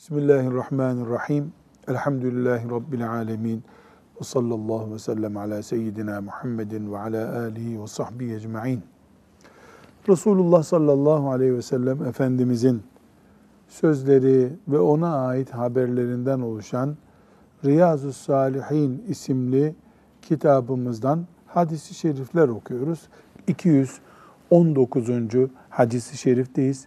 Bismillahirrahmanirrahim. Elhamdülillahi Rabbil alemin. Ve sallallahu ve sellem ala seyyidina Muhammedin ve ala alihi ve sahbihi ecma'in. Resulullah sallallahu aleyhi ve sellem Efendimizin sözleri ve ona ait haberlerinden oluşan Riyazu Salihin isimli kitabımızdan hadisi şerifler okuyoruz. 219. hadisi şerifteyiz.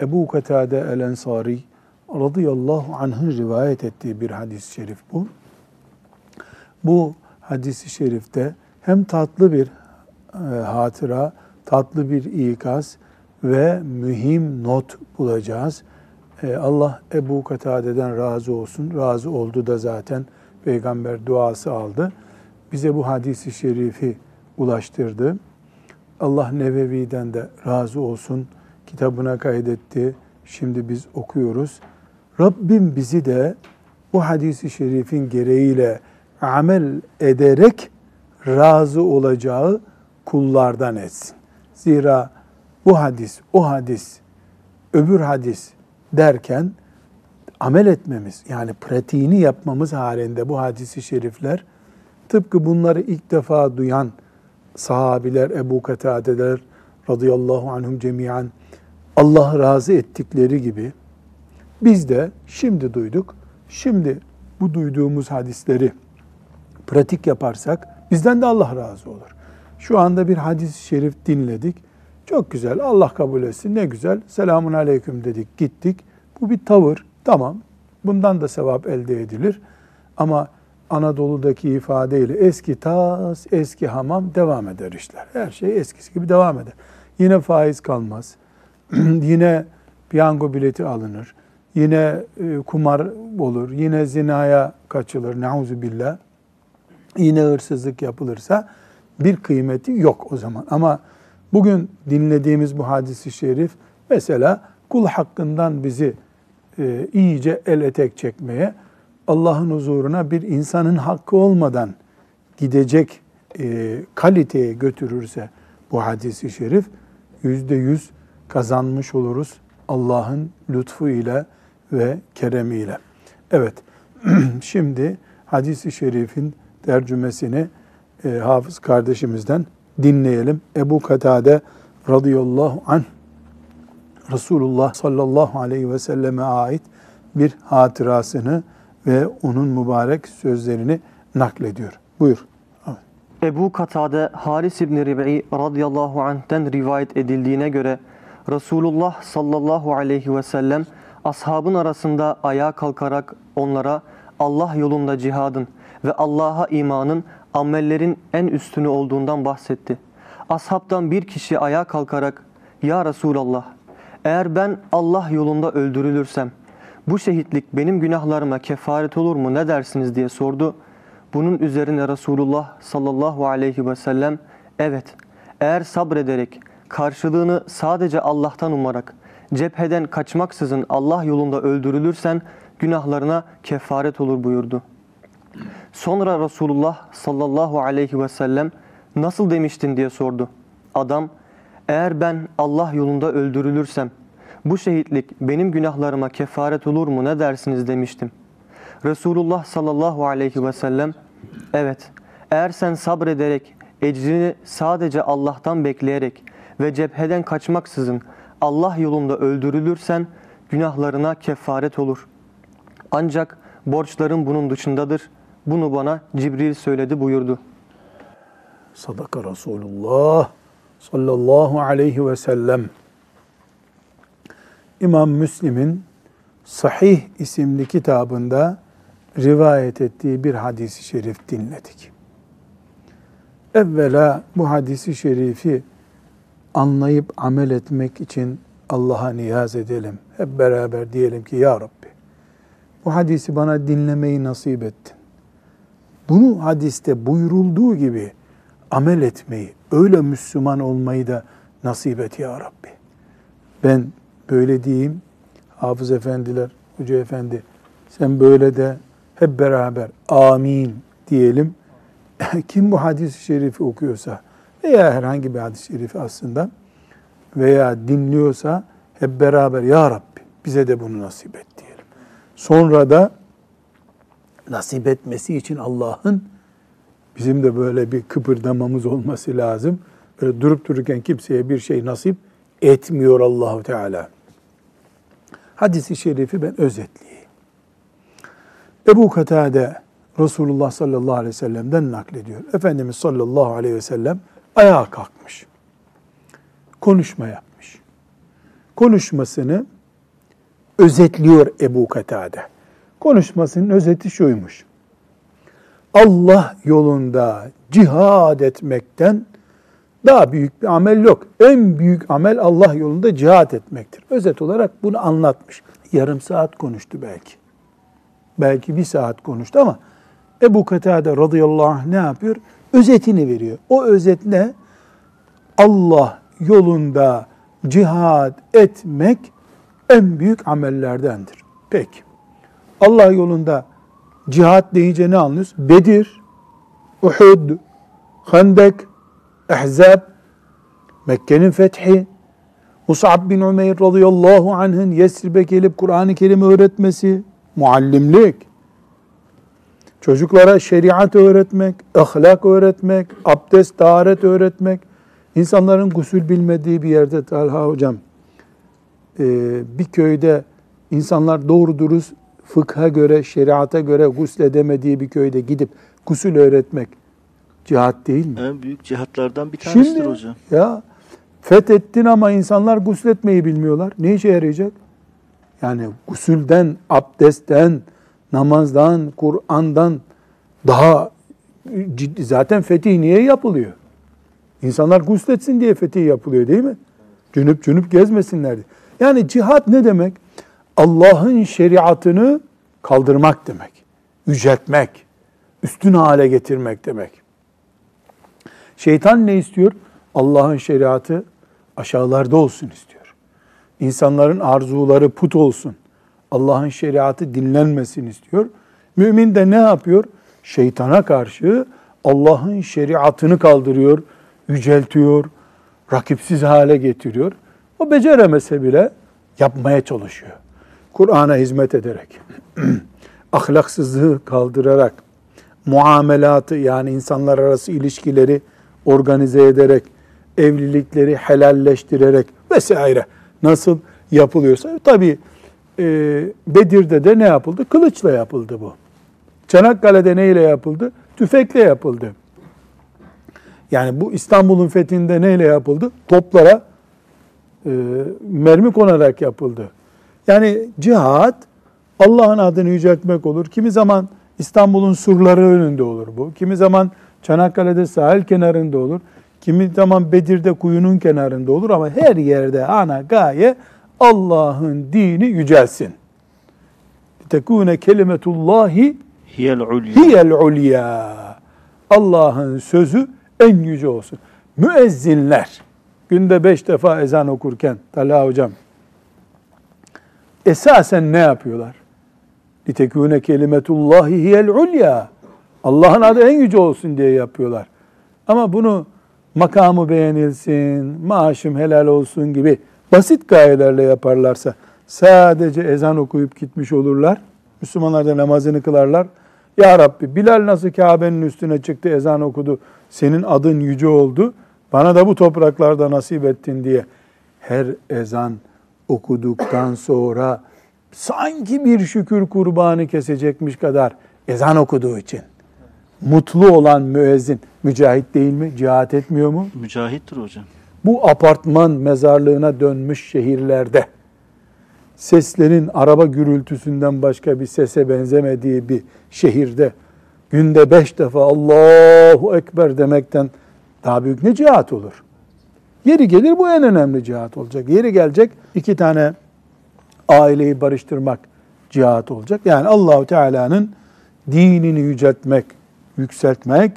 Ebu Katade el-Ensari radıyallahu anh'ın rivayet ettiği bir hadis-i şerif bu. Bu hadis-i şerifte hem tatlı bir e, hatıra, tatlı bir ikaz ve mühim not bulacağız. E, Allah Ebu Katade'den razı olsun. Razı oldu da zaten peygamber duası aldı. Bize bu hadisi şerifi ulaştırdı. Allah Nevevi'den de razı olsun. Kitabına kaydetti. Şimdi biz okuyoruz. Rabbim bizi de bu hadisi şerifin gereğiyle amel ederek razı olacağı kullardan etsin. Zira bu hadis, o hadis, öbür hadis derken amel etmemiz yani pratiğini yapmamız halinde bu hadisi şerifler tıpkı bunları ilk defa duyan sahabiler, Ebu Katadeler radıyallahu anhum cemiyen Allah razı ettikleri gibi biz de şimdi duyduk. Şimdi bu duyduğumuz hadisleri pratik yaparsak bizden de Allah razı olur. Şu anda bir hadis-i şerif dinledik. Çok güzel. Allah kabul etsin. Ne güzel. Selamun aleyküm dedik. Gittik. Bu bir tavır. Tamam. Bundan da sevap elde edilir. Ama Anadolu'daki ifadeyle eski tas, eski hamam devam eder işler. Her şey eskisi gibi devam eder. Yine faiz kalmaz. Yine piyango bileti alınır yine e, kumar olur, yine zinaya kaçılır, nauzu billah. Yine hırsızlık yapılırsa bir kıymeti yok o zaman. Ama bugün dinlediğimiz bu hadisi şerif mesela kul hakkından bizi e, iyice el etek çekmeye, Allah'ın huzuruna bir insanın hakkı olmadan gidecek e, kaliteye götürürse bu hadisi şerif yüzde yüz kazanmış oluruz Allah'ın lütfu ile ve keremiyle. Evet, şimdi hadis-i şerifin tercümesini e, hafız kardeşimizden dinleyelim. Ebu Katade radıyallahu anh Resulullah sallallahu aleyhi ve selleme ait bir hatırasını ve onun mübarek sözlerini naklediyor. Buyur. Ebu Katade Haris İbni Rib'i radıyallahu anh'ten rivayet edildiğine göre Resulullah sallallahu aleyhi ve sellem ashabın arasında ayağa kalkarak onlara Allah yolunda cihadın ve Allah'a imanın amellerin en üstünü olduğundan bahsetti. Ashabtan bir kişi ayağa kalkarak Ya Resulallah eğer ben Allah yolunda öldürülürsem bu şehitlik benim günahlarıma kefaret olur mu ne dersiniz diye sordu. Bunun üzerine Resulullah sallallahu aleyhi ve sellem evet eğer sabrederek karşılığını sadece Allah'tan umarak cepheden kaçmaksızın Allah yolunda öldürülürsen günahlarına kefaret olur buyurdu. Sonra Resulullah sallallahu aleyhi ve sellem nasıl demiştin diye sordu. Adam eğer ben Allah yolunda öldürülürsem bu şehitlik benim günahlarıma kefaret olur mu ne dersiniz demiştim. Resulullah sallallahu aleyhi ve sellem evet eğer sen sabrederek ecrini sadece Allah'tan bekleyerek ve cepheden kaçmaksızın Allah yolunda öldürülürsen günahlarına kefaret olur. Ancak borçların bunun dışındadır. Bunu bana Cibril söyledi buyurdu. Sadaka Resulullah sallallahu aleyhi ve sellem. İmam Müslim'in Sahih isimli kitabında rivayet ettiği bir hadisi şerif dinledik. Evvela bu hadisi şerifi anlayıp amel etmek için Allah'a niyaz edelim. Hep beraber diyelim ki Ya Rabbi bu hadisi bana dinlemeyi nasip ettin. Bunu hadiste buyurulduğu gibi amel etmeyi, öyle Müslüman olmayı da nasip et Ya Rabbi. Ben böyle diyeyim, hafız efendiler, hoca efendi sen böyle de hep beraber amin diyelim. Kim bu hadis-i şerifi okuyorsa, veya herhangi bir hadis-i şerifi aslında veya dinliyorsa hep beraber Ya Rabbi bize de bunu nasip et diyelim. Sonra da nasip etmesi için Allah'ın bizim de böyle bir kıpırdamamız olması lazım. Böyle durup dururken kimseye bir şey nasip etmiyor Allahu Teala. Hadisi şerifi ben özetleyeyim. Ebu Katade Resulullah sallallahu aleyhi ve sellem'den naklediyor. Efendimiz sallallahu aleyhi ve sellem ayağa kalkmış. Konuşma yapmış. Konuşmasını özetliyor Ebu Katade. Konuşmasının özeti şuymuş. Allah yolunda cihad etmekten daha büyük bir amel yok. En büyük amel Allah yolunda cihad etmektir. Özet olarak bunu anlatmış. Yarım saat konuştu belki. Belki bir saat konuştu ama Ebu Katade radıyallahu anh ne yapıyor? Özetini veriyor. O özet ne? Allah yolunda cihad etmek en büyük amellerdendir. Peki. Allah yolunda cihad deyince ne anlıyoruz? Bedir, Uhud, Hendek, Ehzab, Mekke'nin fethi, Mus'ab bin Umeyr radıyallahu anh'ın Yesrib'e gelip Kur'an-ı Kerim öğretmesi, muallimlik, çocuklara şeriat öğretmek, ahlak öğretmek, abdest, taharet öğretmek, insanların gusül bilmediği bir yerde Talha hocam, bir köyde insanlar doğru dürüst fıkha göre, şeriata göre gusledemediği bir köyde gidip gusül öğretmek cihat değil mi? En büyük cihatlardan bir tanesidir Şimdi, hocam. Ya fethettin ama insanlar gusletmeyi bilmiyorlar. Ne işe yarayacak? Yani gusülden, abdestten, namazdan, Kur'an'dan daha ciddi. Zaten fetih niye yapılıyor? İnsanlar gusletsin diye fetih yapılıyor değil mi? Cünüp cünüp gezmesinler diye. Yani cihat ne demek? Allah'ın şeriatını kaldırmak demek. Yüceltmek, üstün hale getirmek demek. Şeytan ne istiyor? Allah'ın şeriatı aşağılarda olsun istiyor. İnsanların arzuları put olsun. Allah'ın şeriatı dinlenmesin istiyor. Mümin de ne yapıyor? Şeytana karşı Allah'ın şeriatını kaldırıyor, yüceltiyor, rakipsiz hale getiriyor. O beceremese bile yapmaya çalışıyor. Kur'an'a hizmet ederek, ahlaksızlığı kaldırarak, muamelatı yani insanlar arası ilişkileri organize ederek, evlilikleri helalleştirerek vesaire nasıl yapılıyorsa tabi e, Bedir'de de ne yapıldı? Kılıçla yapıldı bu. Çanakkale'de neyle yapıldı? Tüfekle yapıldı. Yani bu İstanbul'un fethinde neyle yapıldı? Toplara e, mermi konarak yapıldı. Yani cihat Allah'ın adını yüceltmek olur. Kimi zaman İstanbul'un surları önünde olur bu. Kimi zaman Çanakkale'de sahil kenarında olur. Kimi zaman Bedir'de kuyunun kenarında olur ama her yerde ana gaye Allah'ın dini yücelsin. Tekune kelimetullahi Hiyel ulya. hiyel ulya. Allah'ın sözü en yüce olsun. Müezzinler günde beş defa ezan okurken Talha hocam esasen ne yapıyorlar? Litekune kelimetullahi hiyel ulya. Allah'ın adı en yüce olsun diye yapıyorlar. Ama bunu makamı beğenilsin, maaşım helal olsun gibi basit gayelerle yaparlarsa sadece ezan okuyup gitmiş olurlar. Müslümanlar da namazını kılarlar. Ya Rabbi Bilal nasıl Kabe'nin üstüne çıktı ezan okudu. Senin adın yüce oldu. Bana da bu topraklarda nasip ettin diye her ezan okuduktan sonra sanki bir şükür kurbanı kesecekmiş kadar ezan okuduğu için mutlu olan müezzin mücahit değil mi? Cihat etmiyor mu? Mücahittir hocam. Bu apartman mezarlığına dönmüş şehirlerde seslerin araba gürültüsünden başka bir sese benzemediği bir şehirde günde beş defa Allahu Ekber demekten daha büyük ne cihat olur? Yeri gelir bu en önemli cihat olacak. Yeri gelecek iki tane aileyi barıştırmak cihat olacak. Yani Allahu Teala'nın dinini yüceltmek, yükseltmek,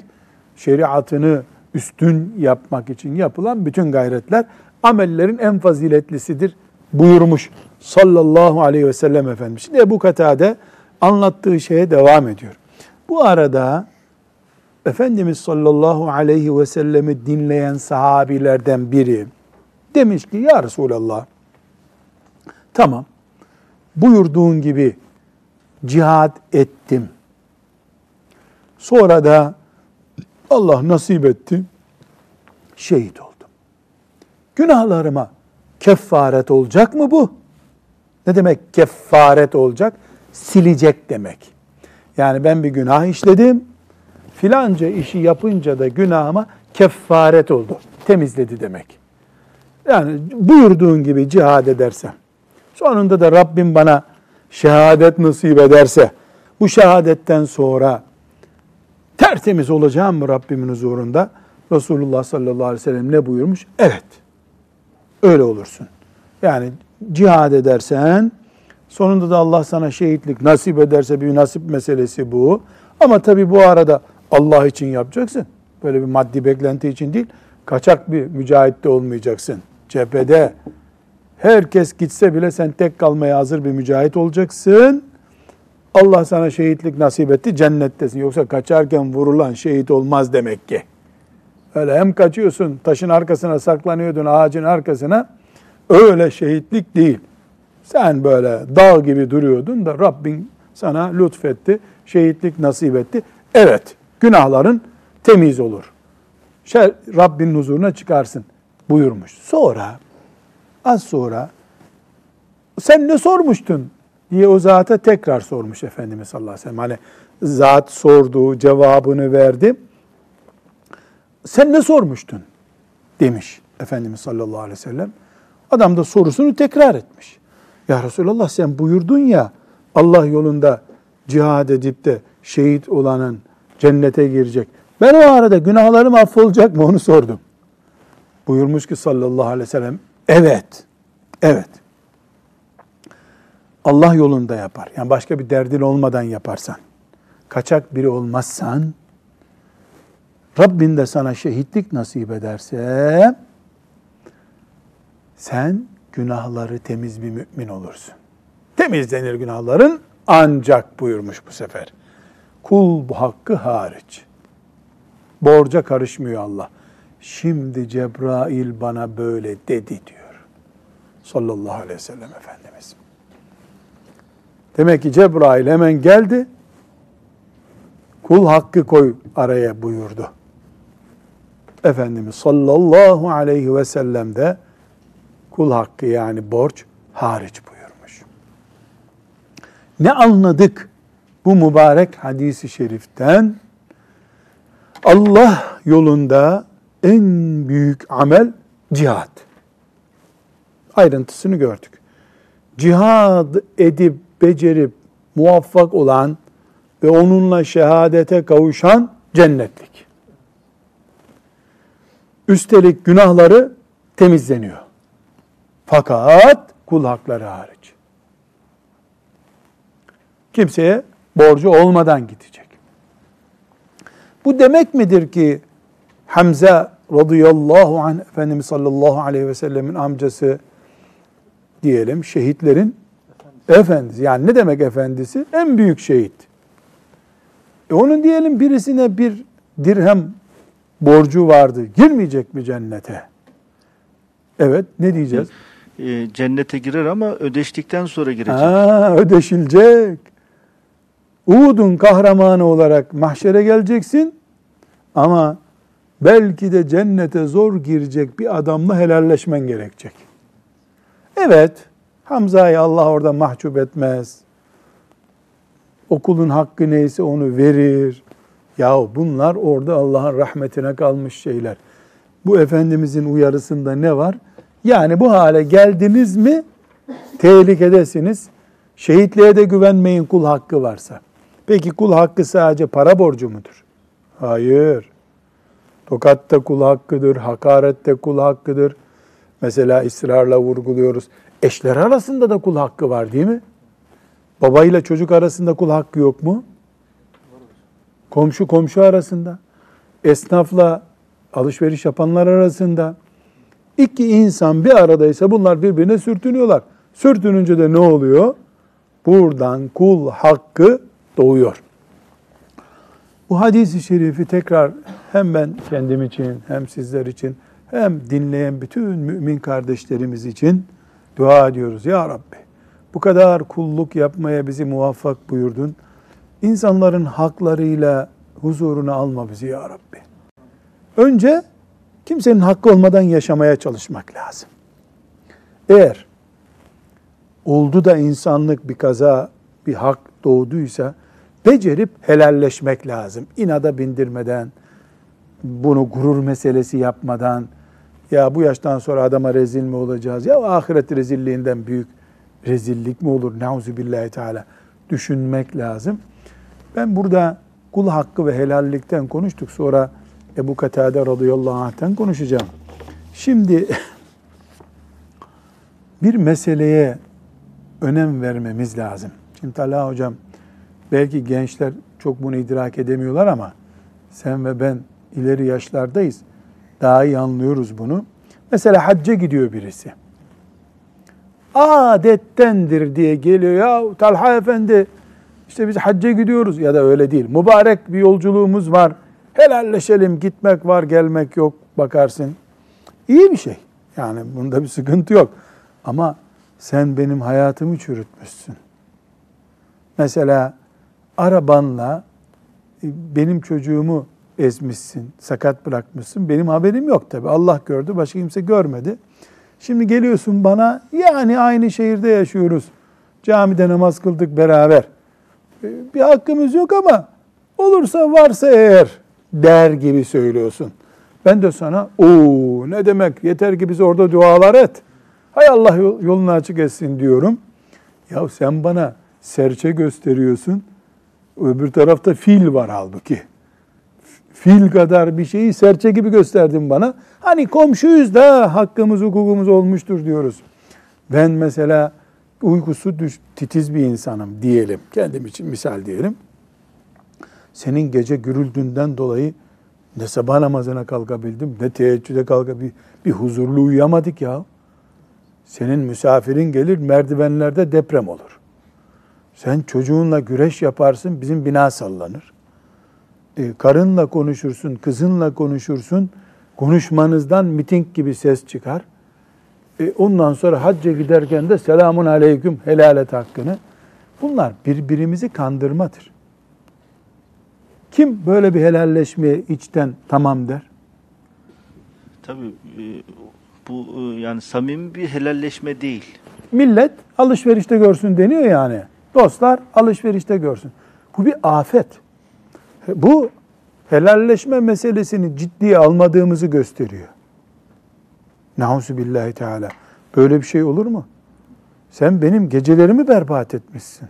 şeriatını üstün yapmak için yapılan bütün gayretler amellerin en faziletlisidir buyurmuş sallallahu aleyhi ve sellem Efendimiz. Şimdi Ebu Katade anlattığı şeye devam ediyor. Bu arada Efendimiz sallallahu aleyhi ve sellemi dinleyen sahabilerden biri demiş ki ya Resulallah tamam buyurduğun gibi cihad ettim. Sonra da Allah nasip etti, şehit oldum. Günahlarıma kefaret olacak mı bu? Ne demek kefaret olacak? Silecek demek. Yani ben bir günah işledim, filanca işi yapınca da günahıma kefaret oldu. Temizledi demek. Yani buyurduğun gibi cihad edersem, sonunda da Rabbim bana şehadet nasip ederse, bu şehadetten sonra tertemiz olacağım mı Rabbimin huzurunda? Resulullah sallallahu aleyhi ve sellem ne buyurmuş? Evet, öyle olursun. Yani cihad edersen, sonunda da Allah sana şehitlik nasip ederse bir nasip meselesi bu. Ama tabi bu arada Allah için yapacaksın. Böyle bir maddi beklenti için değil. Kaçak bir mücahit de olmayacaksın. Cephede herkes gitse bile sen tek kalmaya hazır bir mücahit olacaksın. Allah sana şehitlik nasip etti, cennettesin. Yoksa kaçarken vurulan şehit olmaz demek ki. Öyle hem kaçıyorsun, taşın arkasına saklanıyordun, ağacın arkasına. Öyle şehitlik değil. Sen böyle dağ gibi duruyordun da Rabbin sana lütfetti, şehitlik nasip etti. Evet, günahların temiz olur. Şer, Rabbin huzuruna çıkarsın buyurmuş. Sonra, az sonra sen ne sormuştun diye o zata tekrar sormuş Efendimiz sallallahu aleyhi ve sellem. Hani zat sorduğu cevabını verdi. Sen ne sormuştun demiş Efendimiz sallallahu aleyhi ve sellem. Adam da sorusunu tekrar etmiş. Ya Resulallah sen buyurdun ya Allah yolunda cihad edip de şehit olanın cennete girecek. Ben o arada günahlarım affolacak mı onu sordum. Buyurmuş ki sallallahu aleyhi ve sellem evet, evet. Allah yolunda yapar. Yani başka bir derdin olmadan yaparsan, kaçak biri olmazsan, Rabbin de sana şehitlik nasip ederse, sen günahları temiz bir mümin olursun. Temizlenir günahların ancak buyurmuş bu sefer. Kul bu hakkı hariç. Borca karışmıyor Allah. Şimdi Cebrail bana böyle dedi diyor. Sallallahu aleyhi ve sellem Efendimiz. Demek ki Cebrail hemen geldi. Kul hakkı koy araya buyurdu. Efendimiz sallallahu aleyhi ve sellem de kul hakkı yani borç hariç buyurmuş. Ne anladık bu mübarek hadisi şeriften? Allah yolunda en büyük amel cihad. Ayrıntısını gördük. Cihad edip becerip muvaffak olan ve onunla şehadete kavuşan cennetlik. Üstelik günahları temizleniyor. Fakat kul hakları hariç. Kimseye borcu olmadan gidecek. Bu demek midir ki Hamza radıyallahu anh Efendimiz sallallahu aleyhi ve sellemin amcası diyelim şehitlerin efendisi. Yani ne demek efendisi? En büyük şehit. E onun diyelim birisine bir dirhem borcu vardı. Girmeyecek mi cennete? Evet ne diyeceğiz? E, cennete girer ama ödeştikten sonra girecek. Ha, ödeşilecek. Uhud'un kahramanı olarak mahşere geleceksin ama belki de cennete zor girecek bir adamla helalleşmen gerekecek. Evet, Hamza'yı Allah orada mahcup etmez. Okulun hakkı neyse onu verir. Yahu bunlar orada Allah'ın rahmetine kalmış şeyler. Bu Efendimizin uyarısında ne var? Yani bu hale geldiniz mi tehlikedesiniz. Şehitliğe de güvenmeyin kul hakkı varsa. Peki kul hakkı sadece para borcu mudur? Hayır. Tokat da kul hakkıdır, hakaret de kul hakkıdır. Mesela ısrarla vurguluyoruz. Eşler arasında da kul hakkı var değil mi? Babayla çocuk arasında kul hakkı yok mu? Komşu komşu arasında, esnafla alışveriş yapanlar arasında. İki insan bir aradaysa bunlar birbirine sürtünüyorlar. Sürtününce de ne oluyor? Buradan kul hakkı doğuyor. Bu hadisi şerifi tekrar hem ben kendim için hem sizler için hem dinleyen bütün mümin kardeşlerimiz için dua ediyoruz. Ya Rabbi bu kadar kulluk yapmaya bizi muvaffak buyurdun. İnsanların haklarıyla huzuruna alma bizi ya Rabbi. Önce kimsenin hakkı olmadan yaşamaya çalışmak lazım. Eğer oldu da insanlık bir kaza, bir hak doğduysa becerip helalleşmek lazım. İnada bindirmeden, bunu gurur meselesi yapmadan, ya bu yaştan sonra adama rezil mi olacağız? Ya ahiret rezilliğinden büyük rezillik mi olur? Nauzu billahi teala düşünmek lazım. Ben burada kul hakkı ve helallikten konuştuk. Sonra Ebu Katade radıyallahu anh'ten konuşacağım. Şimdi bir meseleye önem vermemiz lazım. Şimdi Talha hocam belki gençler çok bunu idrak edemiyorlar ama sen ve ben ileri yaşlardayız. Daha iyi anlıyoruz bunu. Mesela hacca gidiyor birisi. Adettendir diye geliyor ya Talha Efendi işte biz hacca gidiyoruz ya da öyle değil. Mübarek bir yolculuğumuz var. Helalleşelim gitmek var gelmek yok bakarsın. İyi bir şey. Yani bunda bir sıkıntı yok. Ama sen benim hayatımı çürütmüşsün. Mesela arabanla e, benim çocuğumu ezmişsin, sakat bırakmışsın. Benim haberim yok tabi. Allah gördü, başka kimse görmedi. Şimdi geliyorsun bana, yani aynı şehirde yaşıyoruz. Camide namaz kıldık beraber. E, bir hakkımız yok ama olursa varsa eğer der gibi söylüyorsun. Ben de sana o ne demek yeter ki biz orada dualar et. Hay Allah yolunu açık etsin diyorum. Ya sen bana serçe gösteriyorsun. Öbür tarafta fil var halbuki. Fil kadar bir şeyi serçe gibi gösterdin bana. Hani komşuyuz da hakkımız hukukumuz olmuştur diyoruz. Ben mesela uykusu düş, titiz bir insanım diyelim. Kendim için misal diyelim. Senin gece gürüldüğünden dolayı ne sabah namazına kalkabildim ne teheccüde kalkabildim. Bir huzurlu uyuyamadık ya. Senin misafirin gelir merdivenlerde deprem olur. Sen çocuğunla güreş yaparsın bizim bina sallanır. E, karınla konuşursun, kızınla konuşursun. Konuşmanızdan miting gibi ses çıkar. E, ondan sonra hacca giderken de selamun aleyküm helal et hakkını. Bunlar birbirimizi kandırmadır. Kim böyle bir helalleşmeye içten tamam der? Tabii e, bu e, yani samimi bir helalleşme değil. Millet alışverişte görsün deniyor yani. Dostlar alışverişte görsün. Bu bir afet. Bu helalleşme meselesini ciddiye almadığımızı gösteriyor. Nauzu billahi teala. Böyle bir şey olur mu? Sen benim gecelerimi berbat etmişsin.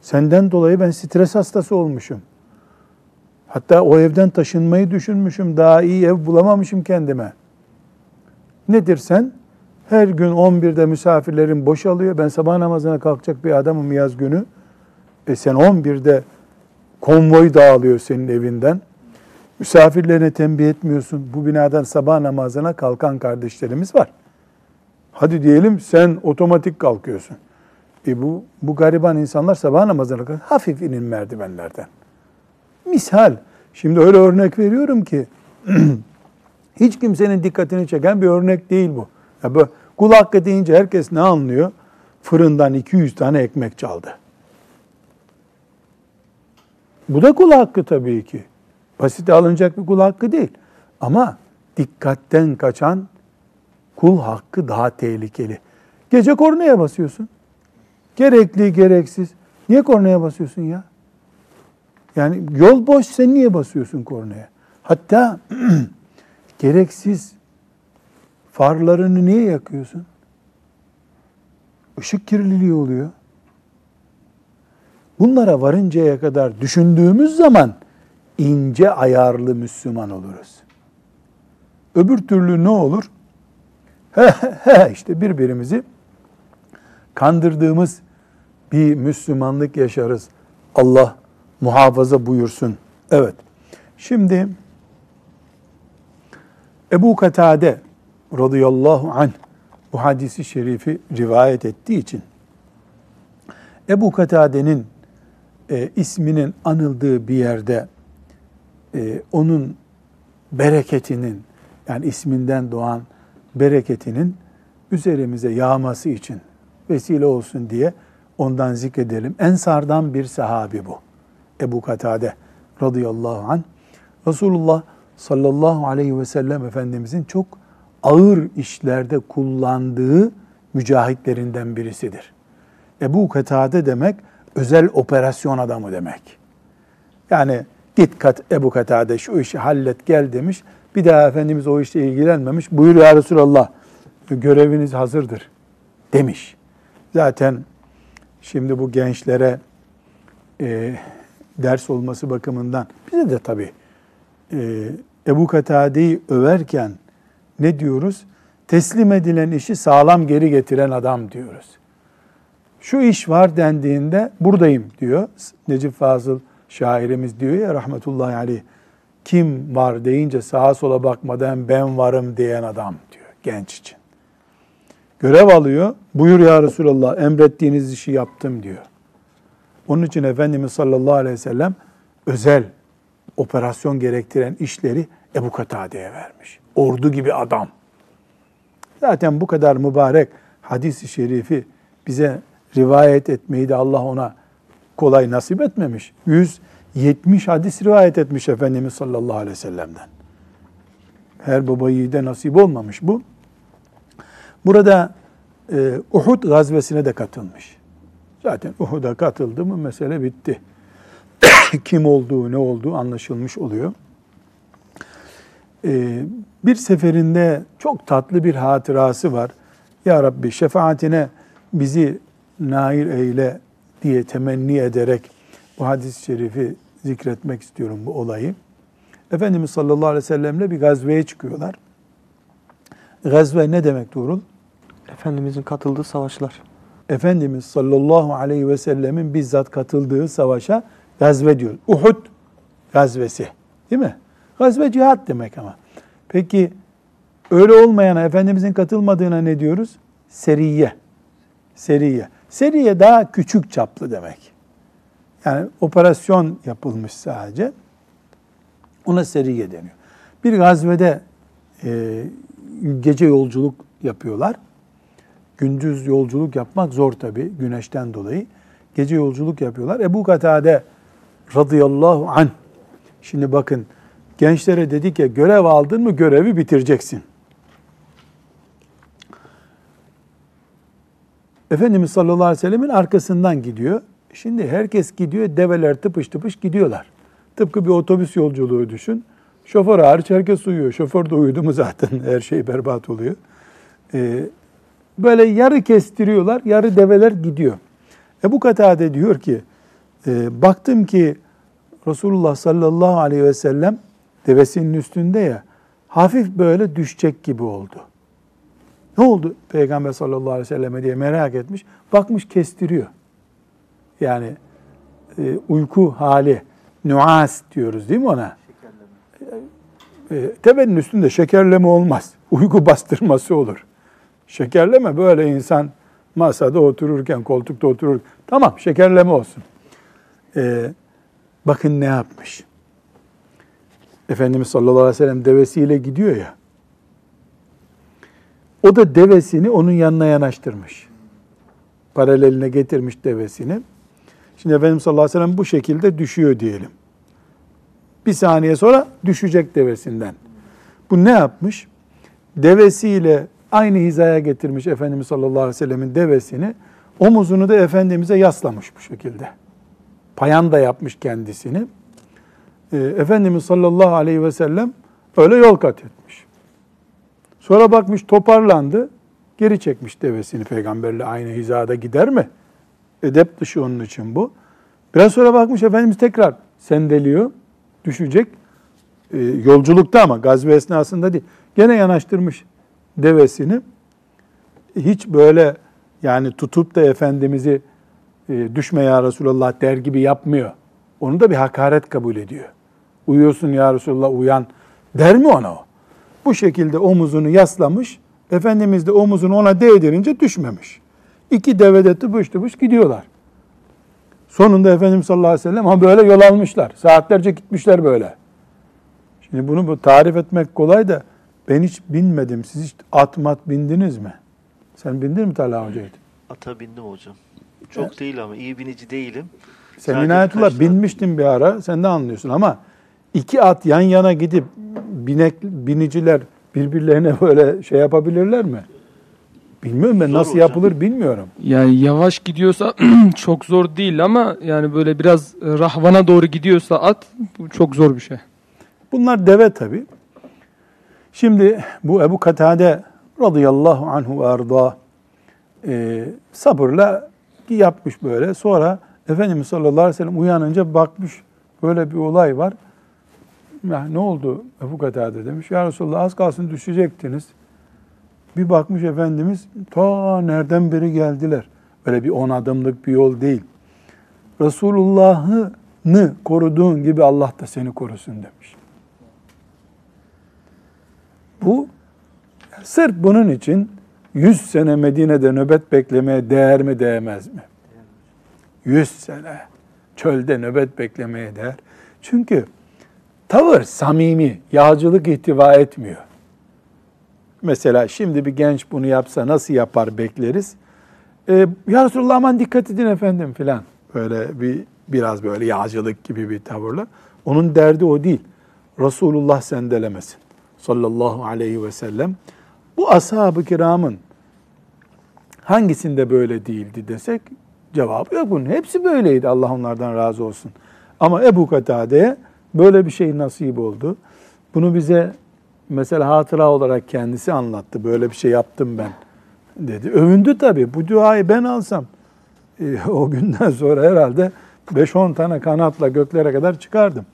Senden dolayı ben stres hastası olmuşum. Hatta o evden taşınmayı düşünmüşüm. Daha iyi ev bulamamışım kendime. Nedir sen? Her gün 11'de misafirlerin boşalıyor. Ben sabah namazına kalkacak bir adamım yaz günü. E sen 11'de konvoy dağılıyor senin evinden. Misafirlerine tembih etmiyorsun. Bu binadan sabah namazına kalkan kardeşlerimiz var. Hadi diyelim sen otomatik kalkıyorsun. E bu, bu gariban insanlar sabah namazına kalkıyor. Hafif inin merdivenlerden. Misal. Şimdi öyle örnek veriyorum ki hiç kimsenin dikkatini çeken bir örnek değil bu. Ya bu kul hakkı deyince herkes ne anlıyor? Fırından 200 tane ekmek çaldı. Bu da kul hakkı tabii ki. Basite alınacak bir kul hakkı değil. Ama dikkatten kaçan kul hakkı daha tehlikeli. Gece kornaya basıyorsun. Gerekli, gereksiz. Niye kornaya basıyorsun ya? Yani yol boş sen niye basıyorsun kornaya? Hatta gereksiz farlarını niye yakıyorsun? Işık kirliliği oluyor. Bunlara varıncaya kadar düşündüğümüz zaman ince ayarlı Müslüman oluruz. Öbür türlü ne olur? İşte birbirimizi kandırdığımız bir Müslümanlık yaşarız. Allah muhafaza buyursun. Evet. Şimdi Ebu Katade radıyallahu anh bu hadisi şerifi rivayet ettiği için Ebu Katade'nin e, isminin anıldığı bir yerde e, onun bereketinin yani isminden doğan bereketinin üzerimize yağması için vesile olsun diye ondan zikredelim. Ensardan bir sahabi bu. Ebu Katade radıyallahu anh. Resulullah sallallahu aleyhi ve sellem Efendimizin çok ağır işlerde kullandığı mücahitlerinden birisidir. Ebu Katade demek özel operasyon adamı demek. Yani git kat Ebu Katade şu işi hallet gel demiş. Bir daha Efendimiz o işle ilgilenmemiş. Buyur ya Resulallah göreviniz hazırdır demiş. Zaten şimdi bu gençlere e, ders olması bakımından bize de tabii e, Ebu Katade'yi överken ne diyoruz? Teslim edilen işi sağlam geri getiren adam diyoruz. Şu iş var dendiğinde buradayım diyor. Necip Fazıl şairimiz diyor ya rahmetullahi aleyh. Kim var deyince sağa sola bakmadan ben varım diyen adam diyor genç için. Görev alıyor. Buyur ya Resulallah emrettiğiniz işi yaptım diyor. Onun için Efendimiz sallallahu aleyhi ve sellem özel operasyon gerektiren işleri Ebu Katade'ye vermiş. Ordu gibi adam. Zaten bu kadar mübarek hadis-i şerifi bize rivayet etmeyi de Allah ona kolay nasip etmemiş. 170 hadis rivayet etmiş Efendimiz sallallahu aleyhi ve sellem'den. Her baba yiğide nasip olmamış bu. Burada e, Uhud gazvesine de katılmış. Zaten Uhud'a katıldı mı mesele bitti. Kim olduğu, ne olduğu anlaşılmış oluyor. E, bir seferinde çok tatlı bir hatırası var. Ya Rabbi şefaatine bizi nail eyle diye temenni ederek bu hadis-i şerifi zikretmek istiyorum bu olayı. Efendimiz sallallahu aleyhi ve sellemle bir gazveye çıkıyorlar. Gazve ne demek Tuğrul? Efendimizin katıldığı savaşlar. Efendimiz sallallahu aleyhi ve sellemin bizzat katıldığı savaşa gazve diyor. Uhud gazvesi değil mi? Gazve cihat demek ama. Peki öyle olmayana, Efendimizin katılmadığına ne diyoruz? Seriye. Seriye. Seriye daha küçük çaplı demek. Yani operasyon yapılmış sadece. Ona seriye deniyor. Bir gazvede e, gece yolculuk yapıyorlar. Gündüz yolculuk yapmak zor tabi güneşten dolayı. Gece yolculuk yapıyorlar. Ebu Katade radıyallahu an. Şimdi bakın gençlere dedik ya görev aldın mı görevi bitireceksin. Efendimiz sallallahu aleyhi ve sellemin arkasından gidiyor. Şimdi herkes gidiyor, develer tıpış tıpış gidiyorlar. Tıpkı bir otobüs yolculuğu düşün. Şoför hariç herkes uyuyor. Şoför de uyudu mu zaten her şey berbat oluyor. Ee, böyle yarı kestiriyorlar, yarı develer gidiyor. Ebu Katade diyor ki, e, baktım ki Resulullah sallallahu aleyhi ve sellem devesinin üstünde ya, hafif böyle düşecek gibi oldu. Ne oldu Peygamber sallallahu aleyhi ve selleme diye merak etmiş. Bakmış kestiriyor. Yani e, uyku hali, nuas diyoruz değil mi ona? Şekerleme. E, tebenin üstünde şekerleme olmaz. Uyku bastırması olur. Şekerleme böyle insan masada otururken, koltukta oturur. Tamam şekerleme olsun. E, bakın ne yapmış. Efendimiz sallallahu aleyhi ve sellem devesiyle gidiyor ya. O da devesini onun yanına yanaştırmış. Paraleline getirmiş devesini. Şimdi Efendimiz sallallahu aleyhi ve sellem bu şekilde düşüyor diyelim. Bir saniye sonra düşecek devesinden. Bu ne yapmış? Devesiyle aynı hizaya getirmiş Efendimiz sallallahu aleyhi ve sellemin devesini. Omuzunu da Efendimiz'e yaslamış bu şekilde. Payan da yapmış kendisini. Ee, Efendimiz sallallahu aleyhi ve sellem öyle yol kat etmiş. Sonra bakmış toparlandı. Geri çekmiş devesini peygamberle aynı hizada gider mi? Edep dışı onun için bu. Biraz sonra bakmış Efendimiz tekrar sendeliyor. Düşecek. Ee, yolculukta ama gazve esnasında değil. Gene yanaştırmış devesini. Hiç böyle yani tutup da Efendimiz'i e, düşme ya Resulallah der gibi yapmıyor. Onu da bir hakaret kabul ediyor. Uyuyorsun ya Resulallah uyan der mi ona o? Bu şekilde omuzunu yaslamış. Efendimiz de omuzunu ona değdirince düşmemiş. İki devede tıpış tıpış gidiyorlar. Sonunda Efendimiz sallallahu aleyhi ve sellem ha böyle yol almışlar. Saatlerce gitmişler böyle. Şimdi bunu bu tarif etmek kolay da ben hiç binmedim. Siz hiç at mat bindiniz mi? Sen bindin mi Talha Hoca'ydı? Ata bindim hocam. Çok değil ama iyi binici değilim. Sen inayetullah binmiştin bir ara, sen de anlıyorsun ama iki at yan yana gidip binek biniciler birbirlerine böyle şey yapabilirler mi? Bilmiyorum ben Zor nasıl hocam. yapılır bilmiyorum. Yani yavaş gidiyorsa çok zor değil ama yani böyle biraz rahvana doğru gidiyorsa at bu çok zor bir şey. Bunlar deve tabi. Şimdi bu Ebu Katade radıyallahu anhu ve arda e, sabırla yapmış böyle. Sonra Efendimiz sallallahu aleyhi ve sellem uyanınca bakmış böyle bir olay var. Ya ne oldu Ebu Katade demiş. Ya Resulallah az kalsın düşecektiniz. Bir bakmış Efendimiz ta nereden beri geldiler. Böyle bir on adımlık bir yol değil. Resulullah'ını koruduğun gibi Allah da seni korusun demiş. Bu sırf bunun için 100 sene Medine'de nöbet beklemeye değer mi değmez mi? 100 sene çölde nöbet beklemeye değer. Çünkü tavır samimi, yağcılık ihtiva etmiyor. Mesela şimdi bir genç bunu yapsa nasıl yapar bekleriz. Ee, ya Resulallah aman dikkat edin efendim filan. Böyle bir biraz böyle yağcılık gibi bir tavırla. Onun derdi o değil. Resulullah sendelemesin. Sallallahu aleyhi ve sellem. Bu ashab-ı kiramın hangisinde böyle değildi desek cevabı yok bunun. Hepsi böyleydi. Allah onlardan razı olsun. Ama Ebu Katade'ye böyle bir şey nasip oldu. Bunu bize mesela hatıra olarak kendisi anlattı. Böyle bir şey yaptım ben dedi. Övündü tabii. Bu duayı ben alsam e, o günden sonra herhalde 5-10 tane kanatla göklere kadar çıkardım.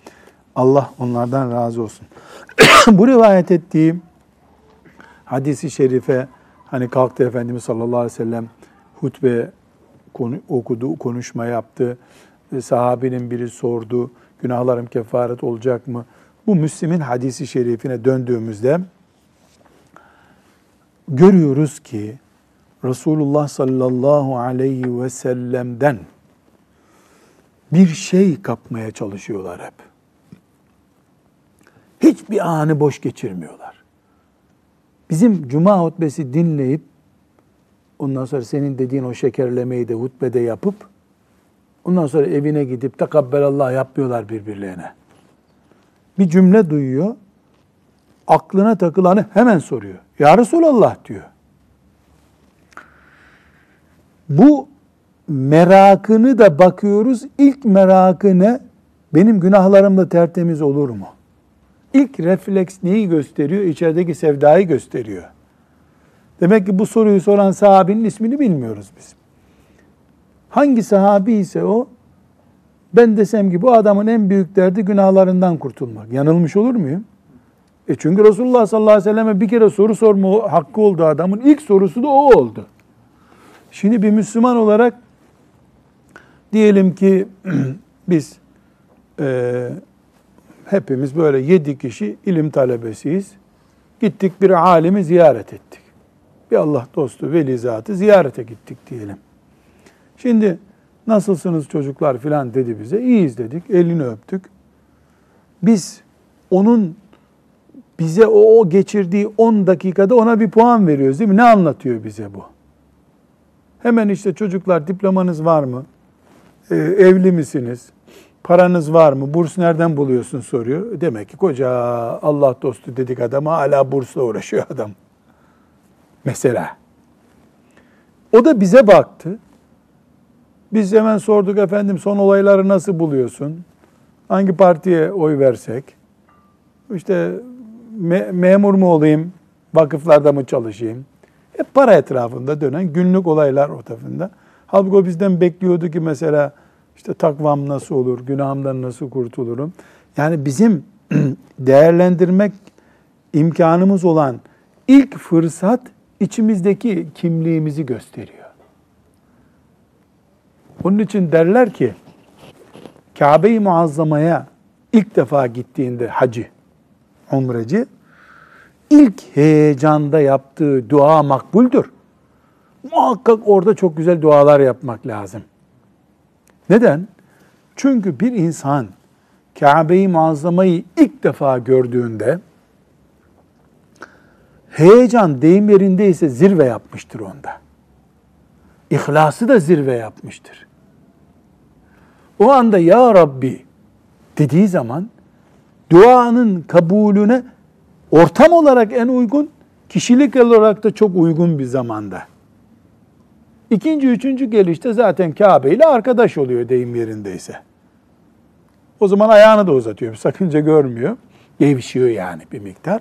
Allah onlardan razı olsun. Bu rivayet ettiğim hadisi şerife hani kalktı Efendimiz sallallahu aleyhi ve sellem hutbe konu, okudu, konuşma yaptı. Sahabinin biri sordu, günahlarım kefaret olacak mı? Bu Müslim'in hadisi şerifine döndüğümüzde görüyoruz ki Resulullah sallallahu aleyhi ve sellem'den bir şey kapmaya çalışıyorlar hep. Hiçbir anı boş geçirmiyorlar. Bizim cuma hutbesi dinleyip ondan sonra senin dediğin o şekerlemeyi de hutbede yapıp ondan sonra evine gidip tekabbelallah yapmıyorlar birbirlerine. Bir cümle duyuyor, aklına takılanı hemen soruyor. Ya Resulallah diyor. Bu merakını da bakıyoruz. İlk merakı ne? Benim günahlarım da tertemiz olur mu? İlk refleks neyi gösteriyor? İçerideki sevdayı gösteriyor. Demek ki bu soruyu soran sahabinin ismini bilmiyoruz biz. Hangi sahabi ise o, ben desem ki bu adamın en büyük derdi günahlarından kurtulmak. Yanılmış olur muyum? E çünkü Resulullah sallallahu aleyhi ve selleme bir kere soru sorma hakkı oldu adamın. İlk sorusu da o oldu. Şimdi bir Müslüman olarak diyelim ki biz e, hepimiz böyle yedi kişi ilim talebesiyiz. Gittik bir alimi ziyaret ettik. Bir Allah dostu, veli zatı ziyarete gittik diyelim. Şimdi nasılsınız çocuklar filan dedi bize. İyiyiz dedik, elini öptük. Biz onun bize o, o geçirdiği 10 dakikada ona bir puan veriyoruz değil mi? Ne anlatıyor bize bu? Hemen işte çocuklar diplomanız var mı? Ee, evli misiniz? Paranız var mı? Burs nereden buluyorsun soruyor. Demek ki koca Allah dostu dedik adama hala bursla uğraşıyor adam. Mesela. O da bize baktı. Biz hemen sorduk efendim son olayları nasıl buluyorsun? Hangi partiye oy versek? İşte me- memur mu olayım? Vakıflarda mı çalışayım? Hep para etrafında dönen günlük olaylar o tarafında. Halbuki o bizden bekliyordu ki mesela işte takvam nasıl olur, günahımdan nasıl kurtulurum? Yani bizim değerlendirmek imkanımız olan ilk fırsat içimizdeki kimliğimizi gösteriyor. Onun için derler ki Kabe-i Muazzama'ya ilk defa gittiğinde hacı, umreci ilk heyecanda yaptığı dua makbuldür. Muhakkak orada çok güzel dualar yapmak lazım. Neden? Çünkü bir insan Kabe-i Muazzama'yı ilk defa gördüğünde heyecan deyim yerindeyse zirve yapmıştır onda. İhlası da zirve yapmıştır. O anda ya Rabbi dediği zaman duanın kabulüne ortam olarak en uygun, kişilik olarak da çok uygun bir zamanda. İkinci, üçüncü gelişte zaten Kabe ile arkadaş oluyor deyim yerindeyse. O zaman ayağını da uzatıyor. Bir sakınca görmüyor. Gevşiyor yani bir miktar.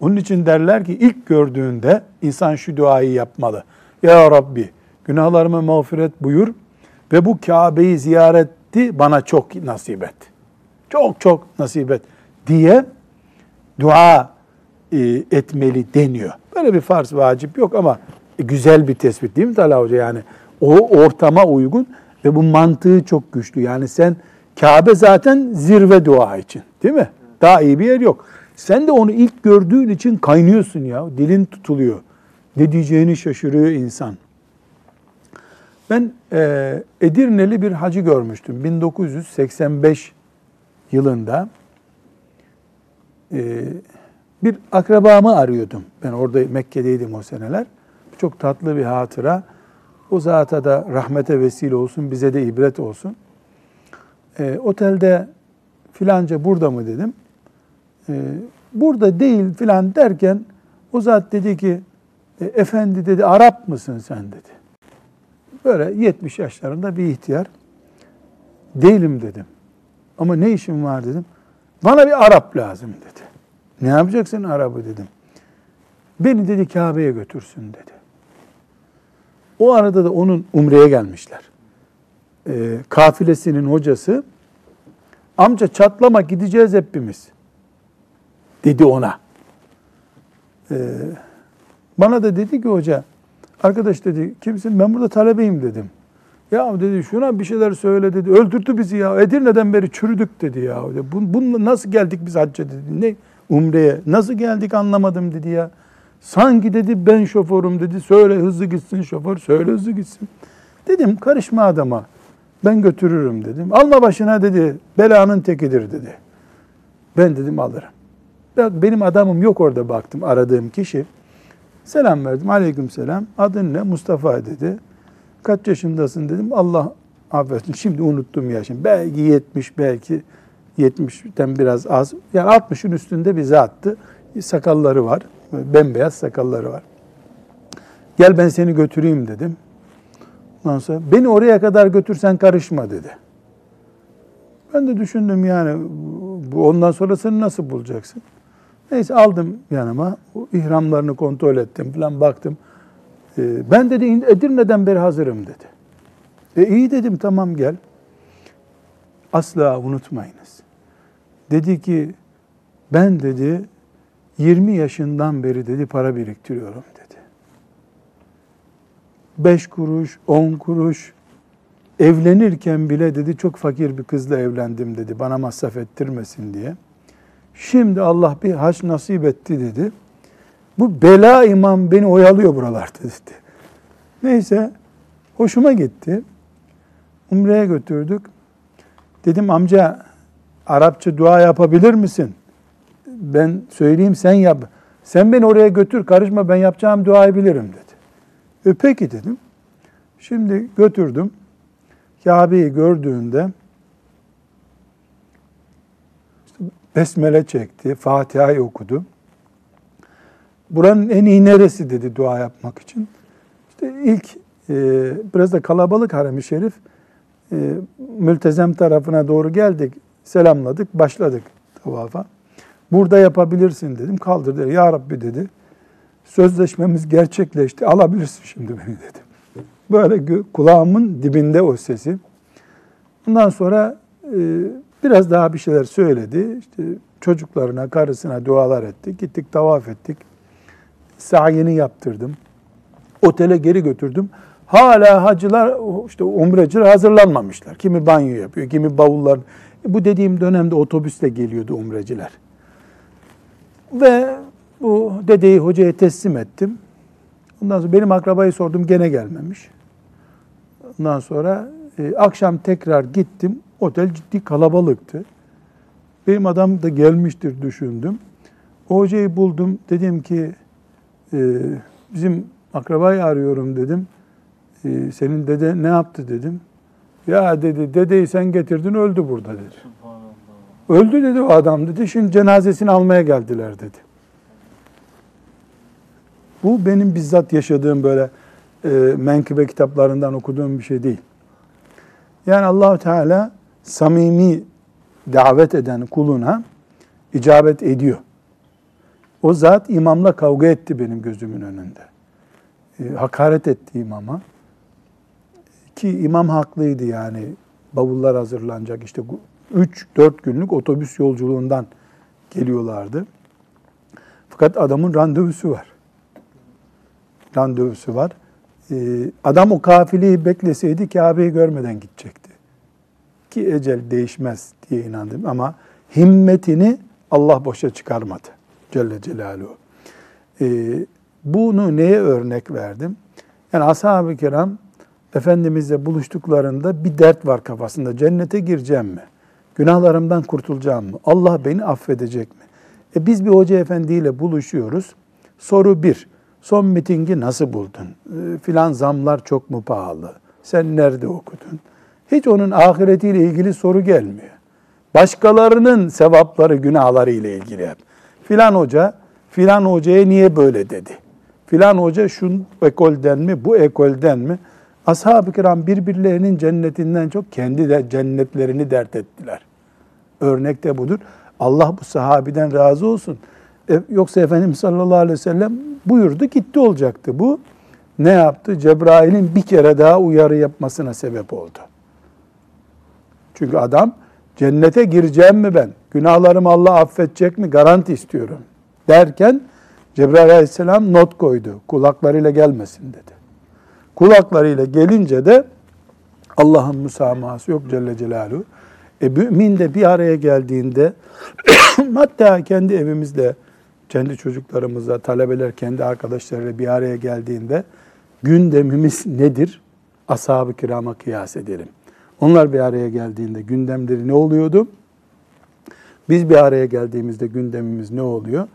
Onun için derler ki ilk gördüğünde insan şu duayı yapmalı. Ya Rabbi günahlarımı mağfiret buyur ve bu Kabe'yi ziyareti bana çok nasip et. Çok çok nasip et diye dua e, etmeli deniyor. Böyle bir farz vacip yok ama güzel bir tespit değil mi Talha Hoca? Yani o ortama uygun ve bu mantığı çok güçlü. Yani sen Kabe zaten zirve dua için değil mi? Daha iyi bir yer yok. Sen de onu ilk gördüğün için kaynıyorsun ya. Dilin tutuluyor. Ne diyeceğini şaşırıyor insan. Ben e, Edirneli bir hacı görmüştüm. 1985 yılında e, bir akrabamı arıyordum. Ben orada Mekke'deydim o seneler. Çok tatlı bir hatıra. O zata da rahmete vesile olsun, bize de ibret olsun. E, otelde filanca burada mı dedim. E, burada değil filan derken o zat dedi ki e, efendi dedi Arap mısın sen dedi. Böyle 70 yaşlarında bir ihtiyar. Değilim dedim. Ama ne işim var dedim. Bana bir Arap lazım dedi. Ne yapacaksın Arap'ı dedim. Beni dedi Kabe'ye götürsün dedi. O arada da onun umreye gelmişler. Ee, kafilesinin hocası amca çatlama gideceğiz hepimiz dedi ona. Ee, bana da dedi ki hoca arkadaş dedi kimsin ben burada talebeyim dedim. Ya dedi şuna bir şeyler söyle dedi. Öldürdü bizi ya. Edirne'den beri çürüdük dedi ya. Bun, bununla nasıl geldik biz hacca dedi. Ne umreye nasıl geldik anlamadım dedi ya. Sanki dedi ben şoförüm dedi. Söyle hızlı gitsin şoför. Söyle hızlı gitsin. Dedim karışma adama. Ben götürürüm dedim. Alma başına dedi. Belanın tekidir dedi. Ben dedim alırım. Benim adamım yok orada baktım aradığım kişi. Selam verdim. Aleyküm selam. Adın ne? Mustafa dedi. Kaç yaşındasın dedim. Allah affetsin. Şimdi unuttum yaşım. Belki 70, belki 70'ten biraz az. Yani 60'ın üstünde bir zattı. Sakalları var. Bembeyaz sakalları var. Gel ben seni götüreyim dedim. Ondan sonra beni oraya kadar götürsen karışma dedi. Ben de düşündüm yani bu ondan sonrasını nasıl bulacaksın? Neyse aldım yanıma. İhramlarını kontrol ettim falan baktım. Ee, ben dedi Edirne'den beri hazırım dedi. E iyi dedim tamam gel. Asla unutmayınız. Dedi ki ben dedi 20 yaşından beri dedi para biriktiriyorum dedi. 5 kuruş, 10 kuruş evlenirken bile dedi çok fakir bir kızla evlendim dedi. Bana masraf ettirmesin diye. Şimdi Allah bir haç nasip etti dedi. Bu bela imam beni oyalıyor buralarda dedi. Neyse hoşuma gitti. Umre'ye götürdük. Dedim amca Arapça dua yapabilir misin? Ben söyleyeyim sen yap. Sen beni oraya götür karışma ben yapacağım duayı bilirim dedi. E peki dedim. Şimdi götürdüm. Kabe'yi gördüğünde işte besmele çekti, Fatiha'yı okudu. Buranın en iyi neresi dedi dua yapmak için. İşte ilk e, biraz da kalabalık harem-i şerif e, mültezem tarafına doğru geldik, selamladık, başladık tavafa. Burada yapabilirsin dedim. Kaldır dedi. Ya Rabbi dedi. Sözleşmemiz gerçekleşti. Alabilirsin şimdi beni dedim. Böyle kulağımın dibinde o sesi. Ondan sonra e, biraz daha bir şeyler söyledi. İşte çocuklarına, karısına dualar ettik. Gittik, tavaf ettik. Sa'yini yaptırdım. Otele geri götürdüm. Hala hacılar, işte umreciler hazırlanmamışlar. Kimi banyo yapıyor, kimi bavullar. Bu dediğim dönemde otobüsle geliyordu umreciler. Ve bu dedeyi hocaya teslim ettim. Ondan sonra benim akrabayı sordum gene gelmemiş. Ondan sonra e, akşam tekrar gittim. Otel ciddi kalabalıktı. Benim adam da gelmiştir düşündüm. O hocayı buldum. Dedim ki e, bizim akrabayı arıyorum dedim. "E, senin dede ne yaptı dedim. Ya dedi dedeyi sen getirdin öldü burada dedi. Öldü dedi o adam dedi. Şimdi cenazesini almaya geldiler dedi. Bu benim bizzat yaşadığım böyle e, menkıbe kitaplarından okuduğum bir şey değil. Yani Allahu Teala samimi davet eden kuluna icabet ediyor. O zat imamla kavga etti benim gözümün önünde. E, hakaret etti imama. Ki imam haklıydı yani. Bavullar hazırlanacak işte 3-4 günlük otobüs yolculuğundan geliyorlardı. Fakat adamın randevusu var. Randevusu var. Ee, adam o kafileyi bekleseydi Kabe'yi görmeden gidecekti. Ki ecel değişmez diye inandım ama himmetini Allah boşa çıkarmadı. Celle Celaluhu. Ee, bunu neye örnek verdim? Yani ashab-ı kiram Efendimizle buluştuklarında bir dert var kafasında. Cennete gireceğim mi? Günahlarımdan kurtulacağım mı? Allah beni affedecek mi? E biz bir hoca efendiyle buluşuyoruz. Soru bir, son mitingi nasıl buldun? E, filan zamlar çok mu pahalı? Sen nerede okudun? Hiç onun ahiretiyle ilgili soru gelmiyor. Başkalarının sevapları, günahları ile ilgili hep. Filan hoca, filan hocaya niye böyle dedi? Filan hoca şu ekolden mi, bu ekolden mi? Ashab-ı kiram birbirlerinin cennetinden çok kendi de cennetlerini dert ettiler. Örnek de budur. Allah bu sahabiden razı olsun. E, yoksa Efendimiz sallallahu aleyhi ve sellem buyurdu gitti olacaktı. Bu ne yaptı? Cebrail'in bir kere daha uyarı yapmasına sebep oldu. Çünkü adam cennete gireceğim mi ben? Günahlarımı Allah affedecek mi? Garanti istiyorum. Derken Cebrail aleyhisselam not koydu. Kulaklarıyla gelmesin dedi. Kulaklarıyla gelince de Allah'ın müsamahası yok Celle Celaluhu. E mümin de bir araya geldiğinde hatta kendi evimizde kendi çocuklarımızla, talebeler kendi arkadaşlarıyla bir araya geldiğinde gündemimiz nedir? Ashab-ı kirama kıyas edelim. Onlar bir araya geldiğinde gündemleri ne oluyordu? Biz bir araya geldiğimizde gündemimiz ne oluyor?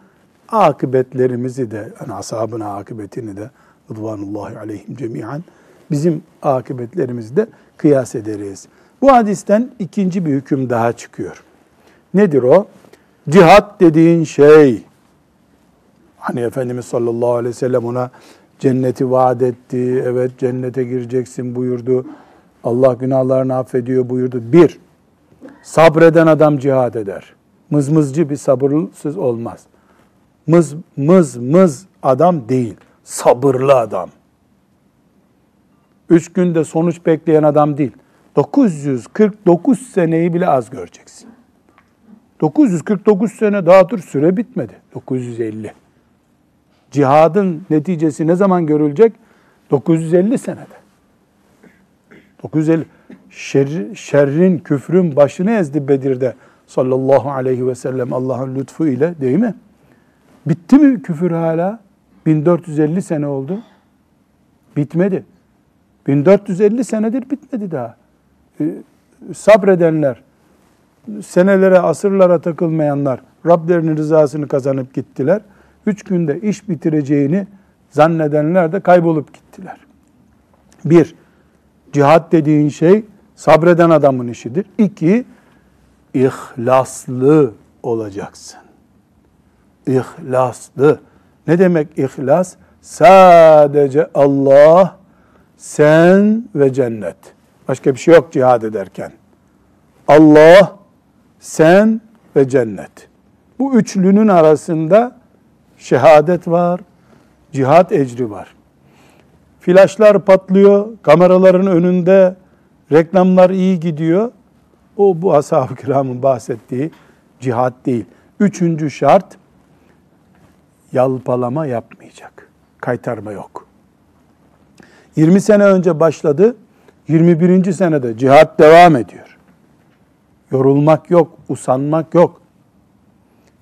Akıbetlerimizi de, yani ashabın akıbetini de Rıdvanullahi aleyhim cemiyen bizim akıbetlerimizi de kıyas ederiz. Bu hadisten ikinci bir hüküm daha çıkıyor. Nedir o? Cihat dediğin şey, hani Efendimiz sallallahu aleyhi ve sellem ona cenneti vaat etti, evet cennete gireceksin buyurdu. Allah günahlarını affediyor buyurdu. Bir, sabreden adam cihad eder. Mızmızcı bir sabırsız olmaz. Mız mız mız adam değil, sabırlı adam. Üç günde sonuç bekleyen adam değil. 949 seneyi bile az göreceksin. 949 sene daha dur süre bitmedi. 950. Cihadın neticesi ne zaman görülecek? 950 senede. 950. Şer, şerrin, küfrün başını ezdi Bedir'de sallallahu aleyhi ve sellem Allah'ın lütfu ile değil mi? Bitti mi küfür hala? 1450 sene oldu. Bitmedi. 1450 senedir bitmedi daha. Ee, sabredenler, senelere, asırlara takılmayanlar Rablerinin rızasını kazanıp gittiler. Üç günde iş bitireceğini zannedenler de kaybolup gittiler. Bir, cihat dediğin şey sabreden adamın işidir. İki, ihlaslı olacaksın. İhlaslı. Ne demek ihlas? Sadece Allah, sen ve cennet. Başka bir şey yok cihad ederken. Allah, sen ve cennet. Bu üçlünün arasında şehadet var, cihat ecri var. Flaşlar patlıyor, kameraların önünde reklamlar iyi gidiyor. O bu ashab-ı kiramın bahsettiği cihat değil. Üçüncü şart yalpalama yapmayacak. Kaytarma yok. 20 sene önce başladı. 21. senede cihat devam ediyor. Yorulmak yok, usanmak yok.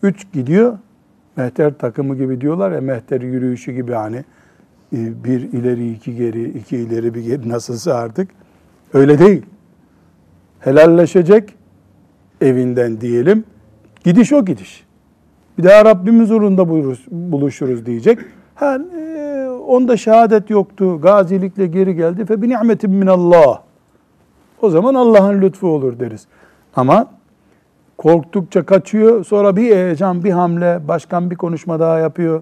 Üç gidiyor, mehter takımı gibi diyorlar ya, mehter yürüyüşü gibi hani bir ileri iki geri, iki ileri bir geri nasılsa artık. Öyle değil. Helalleşecek evinden diyelim. Gidiş o gidiş. Bir daha Rabbimiz uğrunda buluşuruz diyecek. Ha, e, onda şehadet yoktu. Gazilikle geri geldi. Fe bi ni'metin minallah. O zaman Allah'ın lütfu olur deriz. Ama korktukça kaçıyor. Sonra bir heyecan, bir hamle, başkan bir konuşma daha yapıyor.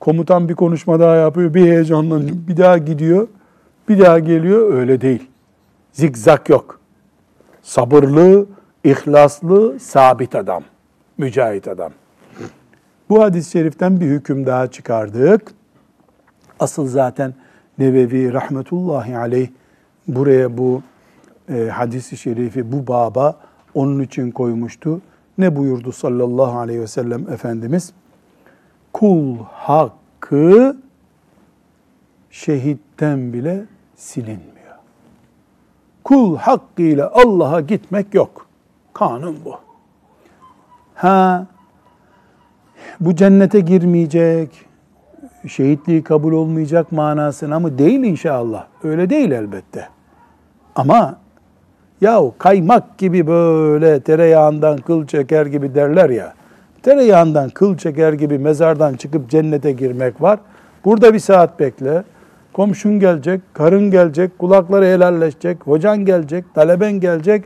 Komutan bir konuşma daha yapıyor. Bir heyecanlanıyor. Bir daha gidiyor. Bir daha geliyor. Öyle değil. Zikzak yok. Sabırlı, ihlaslı, sabit adam. Mücahit adam. Bu hadis-i şeriften bir hüküm daha çıkardık. Asıl zaten Nevevi rahmetullahi aleyh buraya bu e, hadisi şerifi bu baba onun için koymuştu. Ne buyurdu sallallahu aleyhi ve sellem Efendimiz? Kul hakkı şehitten bile silinmiyor. Kul hakkıyla Allah'a gitmek yok. Kanun bu. Ha bu cennete girmeyecek, şehitliği kabul olmayacak manasına mı? Değil inşallah. Öyle değil elbette. Ama yahu kaymak gibi böyle tereyağından kıl çeker gibi derler ya. Tereyağından kıl çeker gibi mezardan çıkıp cennete girmek var. Burada bir saat bekle. Komşun gelecek, karın gelecek, kulakları helalleşecek, hocan gelecek, taleben gelecek.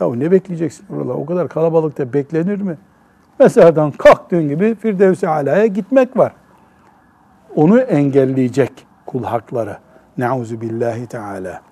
Ya ne bekleyeceksin orada? O kadar kalabalıkta beklenir mi? Mezardan kalktığın gibi Firdevs-i Ala'ya gitmek var. Onu engelleyecek kul hakları. Nauzu billahi teala.